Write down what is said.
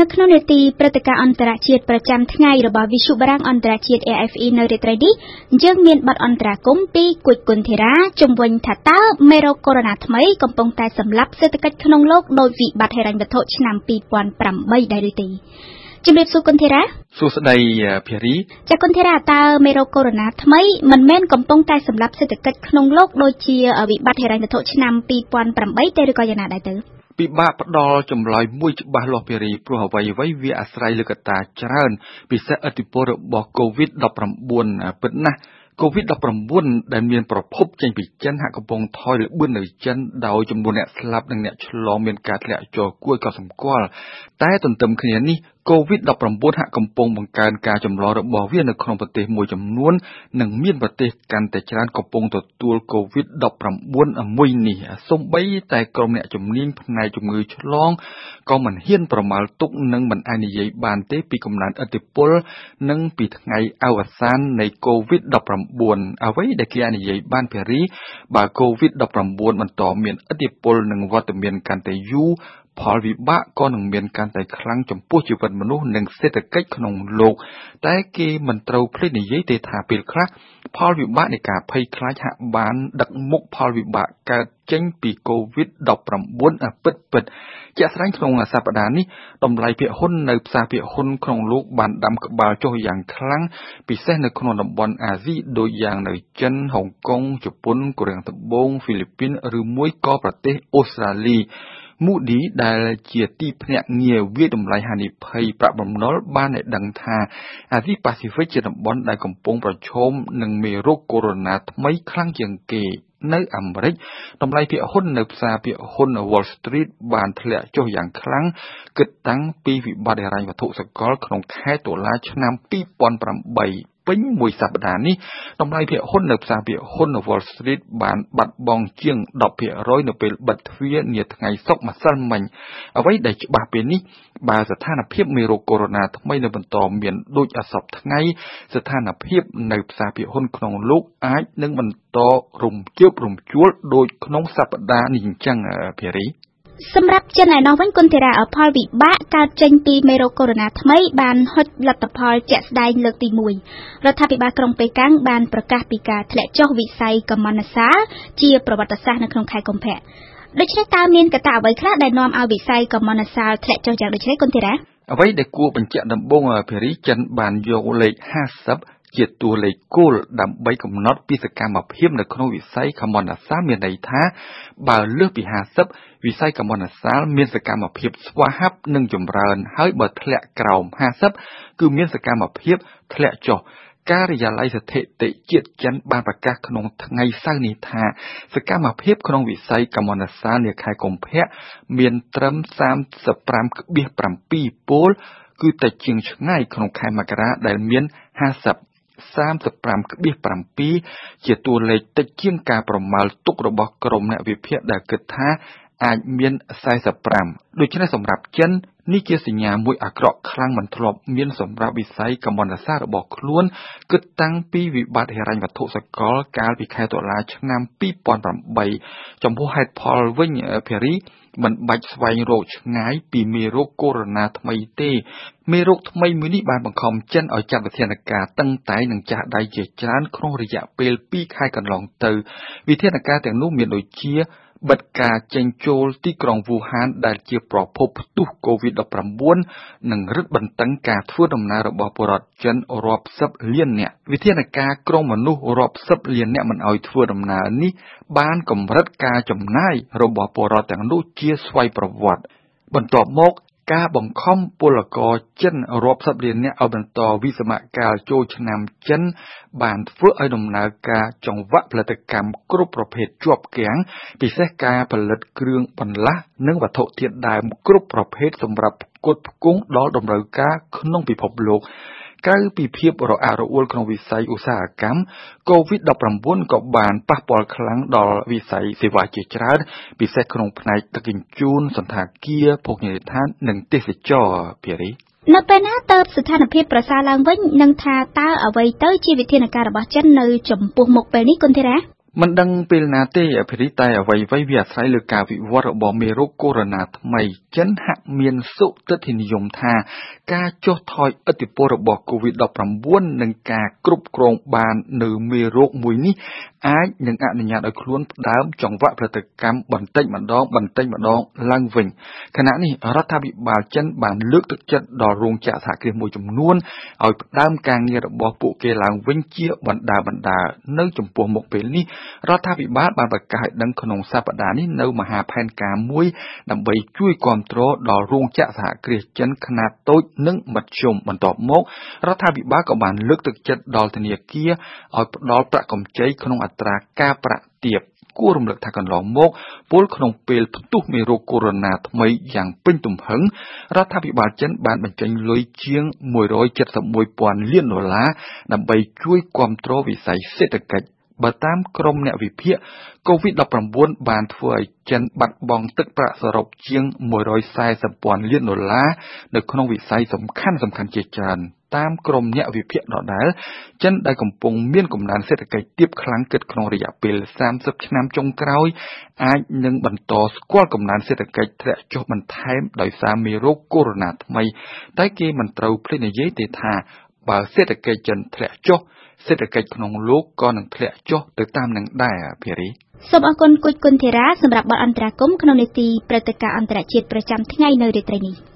នៅក្នុងនេតិព្រឹត្តិការណ៍អន្តរជាតិប្រចាំថ្ងៃរបស់វិទ្យុបារាំងអន្តរជាតិ AFE នៅរាត្រីនេះយើងមានបទអន្តរាគមពីគួយគុនធីរ៉ាជំវិញថាតើមេរោគកូវីដ -19 ថ្មីកំពុងតែសម្លាប់សេដ្ឋកិច្ចក្នុងលោកដោយវិបត្តិហិរញ្ញវត្ថុឆ្នាំ2008ដែរឬទេជំរាបសួរគុនធីរ៉ាសួស្តីភារីចាគុនធីរ៉ាតើមេរោគកូវីដ -19 ថ្មីមិនមែនកំពុងតែសម្លាប់សេដ្ឋកិច្ចក្នុងលោកដូចជាវិបត្តិហិរញ្ញវត្ថុឆ្នាំ2008ទេឬក៏យ៉ាងណាដែរទៅ ពិបាកផ្ដល់ចម្លើយមួយច្បាស់លាស់ពីរីព្រោះអ្វីអ្វីវាអាស្រ័យលើកត្តាច្រើន ពិសេសឥទ្ធិពលរបស់ COVID-19 ពិតណាស់ COVID-19 ដែលមានប្រភពចេញពីចិនហាក់កំពុងថយល្បឿននៅចិនដោយចំនួនអ្នកស្លាប់និងអ្នកឆ្លងមានការធ្លាក់ចុះគួរឲ្យកត់សម្គាល់តែទន្ទឹមគ្នានេះ COVID-19 ហាក់កំពុងបង្កើនការចម្លងរបស់វានៅក្នុងប្រទេសមួយចំនួន និងមានប្រទេសកាន់តែច្រើនកំពុងទទួល COVID-19 មួយនេះ សូម្បីតែក្រុមអ្នកជំនាញផ្នែកជំងឺឆ្លងក៏មិនហ៊ានប្រមាលទុកនិងមិនអាចនិយាយបានទេពីកំណើនឥទ្ធិពល និងពីថ្ងៃអវសាននៃ COVID-19 អ្វីដែលគេអាចនិយាយបានភារី បើ COVID-19 បន្តមានឥទ្ធិពលនិងវត្តមានកាន់តែយូរ ផលវិបាកក៏នឹងមានកាន់តែខ្លាំងចំពោះជីវិតមនុស្សនិងសេដ្ឋកិច្ចក្នុងលោក តែគេមិនត្រូវភ្លេចនិយាយទេថាពេលខ្លះផលវិបាកនៃការភ័យខ្លាចហាក់បានដឹកមុខផលវិបាកកើតចេញពី COVID-19 ពិតពិតជាក់ស្ដែងក្នុងសប្តាហ៍នេះតម្លៃភាគហ៊ុននៅផ្សារភាគហ៊ុនក្នុងលោកបានដាំក្បាលចុះយ៉ាងខ្លាំងពិសេសនៅក្នុងតំបន់អាស៊ីដូចយ៉ាងនៅចិនហុងកុងជប៉ុនកូរ៉េត្បូងហ្វីលីពីនឬមួយក៏ប្រទេសអូស្ត្រាលី Moody ដែលជាទីភ្នាក់ងារវាយតម្លៃហានិភ័យប្រាក់បំណុលបានឲ្យដឹងថាអាស៊ីប៉ាស៊ីហ្វិកជាតំបន់ដែលកំពុងប្រឈមនឹងមេរោគកូវីដ -19 ថ្មីខ្លាំងជាងគេនៅអាមេរិកតម្លៃភាគហ៊ុននៅផ្សារភាគហ៊ុន Wall Street បានធ្លាក់ចុះយ៉ាងខ្លាំងគិតតាំងពីវិបត្តិហិរញ្ញវត្ថុសកលក្នុងខែតុលាឆ្នាំ2008 ពេញមួយសប្តាហ៍នេះតម្លៃភាគហ៊ុននៅផ្សារភាគហ៊ុន Wall Street បានបាត់បង់ជាង10%នៅពេលបិទទ្វារនាថ្ងៃសុក្រម្សិលមិញអ្វីដែលច្បាស់ពេលនេះបើស្ថានភាពមេរោគកូវីដ -19 ថ្មីនៅបន្តមានដូចអសពថ្ងៃស្ថានភាពនៅផ្សារភាគហ៊ុនក្នុងលោកអាចនឹងបន្តរំជើបរំជួលដូចក្នុងសប្តាហ៍នេះអញ្ចឹងភារី សម្រាប់ចិនឯណោះវិញគុណធីរ៉ាផលវិបាកកើតចេញពីមេរោគកូវីដ -19 ថ្មីបានហុចលទ្ធផលជាក់ស្ដែងលើកទី1រដ្ឋាភិបាលក្រុងប៉េកាំងបានប្រកាសពីការធ្លាក់ចុះវិស័យកម្មន្តសាលជាប្រវត្តិសាស្ត្រនៅក្នុងខែកុម្ភៈដូច្នេះតើមានកត្តាអ្វីខ្លះដែលនាំឲ្យវិស័យកម្មន្តសាលធ្លាក់ចុះយ៉ាងដូចនេះគុណធីរ៉ាអ្វីដែលគួរបញ្ជាក់ដំបូងភារីចិនបានយកលេខ50 ជាតួលេខគោលដើម្បីកំណត់ពីសកម្មភាពនៅក្នុងវិស័យកម្មន្តសាលមានន័យថា បើលើសពី50វិស័យកម្មន្តសាលមានសកម្មភាពស្វាហាប់និងចម្រើន ហើយបើធ្លាក់ក្រោម50គឺមានសកម្មភាពធ្លាក់ចុះការិយាល័យស្ថិតិជាតិចិនបានប្រកាសក្នុងថ្ងៃសៅរ៍នេះថា សកម្មភាពក្នុងវិស័យកម្មន្តសាលនាខែកុម្ភៈមានត្រឹម35.7ពលគឺតែជាងឆ្ងាយក្នុងខែមករាដែលមាន50 35.7ជាតួលេខតិចជាងការប្រមាលទុករបស់ក្រុមអ្នកវិភាគដែលគិតថា អាចមាន45ដូច្នេះសម្រាប់ចិននេះជាសញ្ញាមួយអាក្រក់ខ្លាំងមិនធ្លាប់មានសម្រាប់វិស័យកម្មន្តសាស្ត្ររបស់ខ្លួនគិតតាំងពីវិបត្តិហិរញ្ញវត្ថុសកលកាលពីខែតុលាឆ្នាំ2008ចំពោះហេតុផលវិញភារីមិនបាច់ស្វែងរកឆ្ងាយពីមេរោគកូវីដ -19 ថ្មីទេមេរោគថ្មីមួយនេះបានបង្ខំចិនឲ្យចាត់វិធានការតឹងតែងនិងចាស់ដៃជាច្រើនក្នុងរយៈពេល2ខែកន្លងទៅវិធានការទាំងនោះមានដូចជា បិទការចេញចូលទីក្រុងវូហានដែលជាប្រភពផ្ទុះ COVID-19 និងរឹតបន្តឹងការធ្វើដំណើររបស់ពលរដ្ឋចិនរាប់សិបលាននាក់វិធានការក្រុងមនុស្សរាប់សិបលាននាក់មិនឲ្យធ្វើដំណើរនេះបានកម្រិតការចំណាយរបស់ពលរដ្ឋទាំងនោះជាស្វ័យប្រវត្តិបន្ទាប់មក ការបង្ខំពលករចិនរាប់សិបលាននាក់ឲ្យបន្តវិសមកាលចូលឆ្នាំចិន បានធ្វើឲ្យដំណើរការចង្វាក់ផលិតកម្មគ្រប់ប្រភេទជាប់គាំងពិសេសការផលិតគ្រឿងបន្លាស់និងវត្ថុធាតុដើមគ្រប់ប្រភេទសម្រាប់ផ្គត់ផ្គង់ដល់តម្រូវការក្នុងពិភពលោក ក្រៅពីភាពរអាក់រអួលក្នុងវិស័យឧស្សាហកម្ម COVID-19 ក៏បានប៉ះពាល់ខ្លាំងដល់វិស័យសេវាជាច្រើន ពិសេសក្នុងផ្នែកដឹកជញ្ជូនសន្តាគារ ភោជនីយដ្ឋាន និងទេសចរណ៍ភារីនៅពេលណាតើស្ថានភាពប្រសើរឡើងវិញនឹងថាតើអ្វីទៅជាវិធានការរបស់ចិននៅចំពោះមុខពេលនេះគុនធីរ៉ា មិនដឹងពេលណាទេអភិរិតែអ្វីៗវាអាស្រ័យលើការវិវត្តរបស់មេរោគកូវីដ -19 ថ្មីចិនហាក់មានសុទិដ្ឋិនិយមថា ការចុះថយឥទ្ធិពលរបស់ COVID-19 និងការគ្រប់គ្រងបាននៅមេរោគមួយនេះអាចនឹងអនុញ្ញាតឲ្យខ្លួនផ្ដើមចង្វាក់ផលិតកម្មបន្តិចម្ដងបន្តិចម្ដងឡើងវិញខណៈនេះរដ្ឋាភិបាលចិនបានលើកទឹកចិត្តដល់រោងចក្រសហគ្រាសមួយចំនួនឲ្យផ្ដើមការងាររបស់ពួកគេឡើងវិញជាបណ្ដាបណ្ដានៅចំពោះមុខពេលនេះរដ្ឋាភិបាលបានប្រកាសឲ្យដឹងក្នុងសប្តាហ៍នេះនៅមហាផែនការមួយដើម្បីជួយគ្រប់គ្រងដល់រោងចក្រសហគ្រាសចិនខ្នាតតូចនិងមធ្យមបន្ទាប់មករដ្ឋាភិបាលក៏បានលើកទឹកចិត្តដល់ធនាគារឲ្យផ្ដល់ប្រាក់កម្ចីក្នុងអត្រាការប្រាក់ទាបគួររំលឹកថាកន្លងមកពលក្នុងពេលផ្ទុះមេរោគកូវីដ -19 ថ្មីយ៉ាងពេញទំហឹងរដ្ឋាភិបាលចិនបានបញ្ចេញលុយជាង171,000លានដុល្លារដើម្បីជួយគ្រប់គ្រងវិស័យសេដ្ឋកិច្ច បើតាមក្រុមអ្នកវិភាគ COVID-19 បានធ្វើឲ្យចិនបាត់បង់ទឹកប្រាក់សរុបជាង140,000លានដុល្លារនៅក្នុងវិស័យសំខាន់ៗជាច្រើនតាមក្រុមអ្នកវិភាគដដែលចិនដែលកំពុងមានកំណើនសេដ្ឋកិច្ចទាបខ្លាំងគិតក្នុងរយៈពេល30ឆ្នាំចុងក្រោយ អាចនឹងបន្តស្គាល់កំណើនសេដ្ឋកិច្ចធ្លាក់ចុះបន្ថែមដោយសារមេរោគកូវីដ -19 ថ្មី តែគេមិនត្រូវភ្លេចនិយាយទេថា បើសេដ្ឋកិច្ចចិនធ្លាក់ចុះសេដ្ឋកិច្ចក្នុងលោកក៏នឹងធ្លាក់ចុះទៅតាមនឹងដែរភារីសូមអរគុណគុជគុណធីរ៉ាសម្រាប់បទអន្តរាគមន៍ក្នុងនេតិព្រឹត្តិការណ៍អន្តរជាតិប្រចាំថ្ងៃនៅរាត្រីនេះ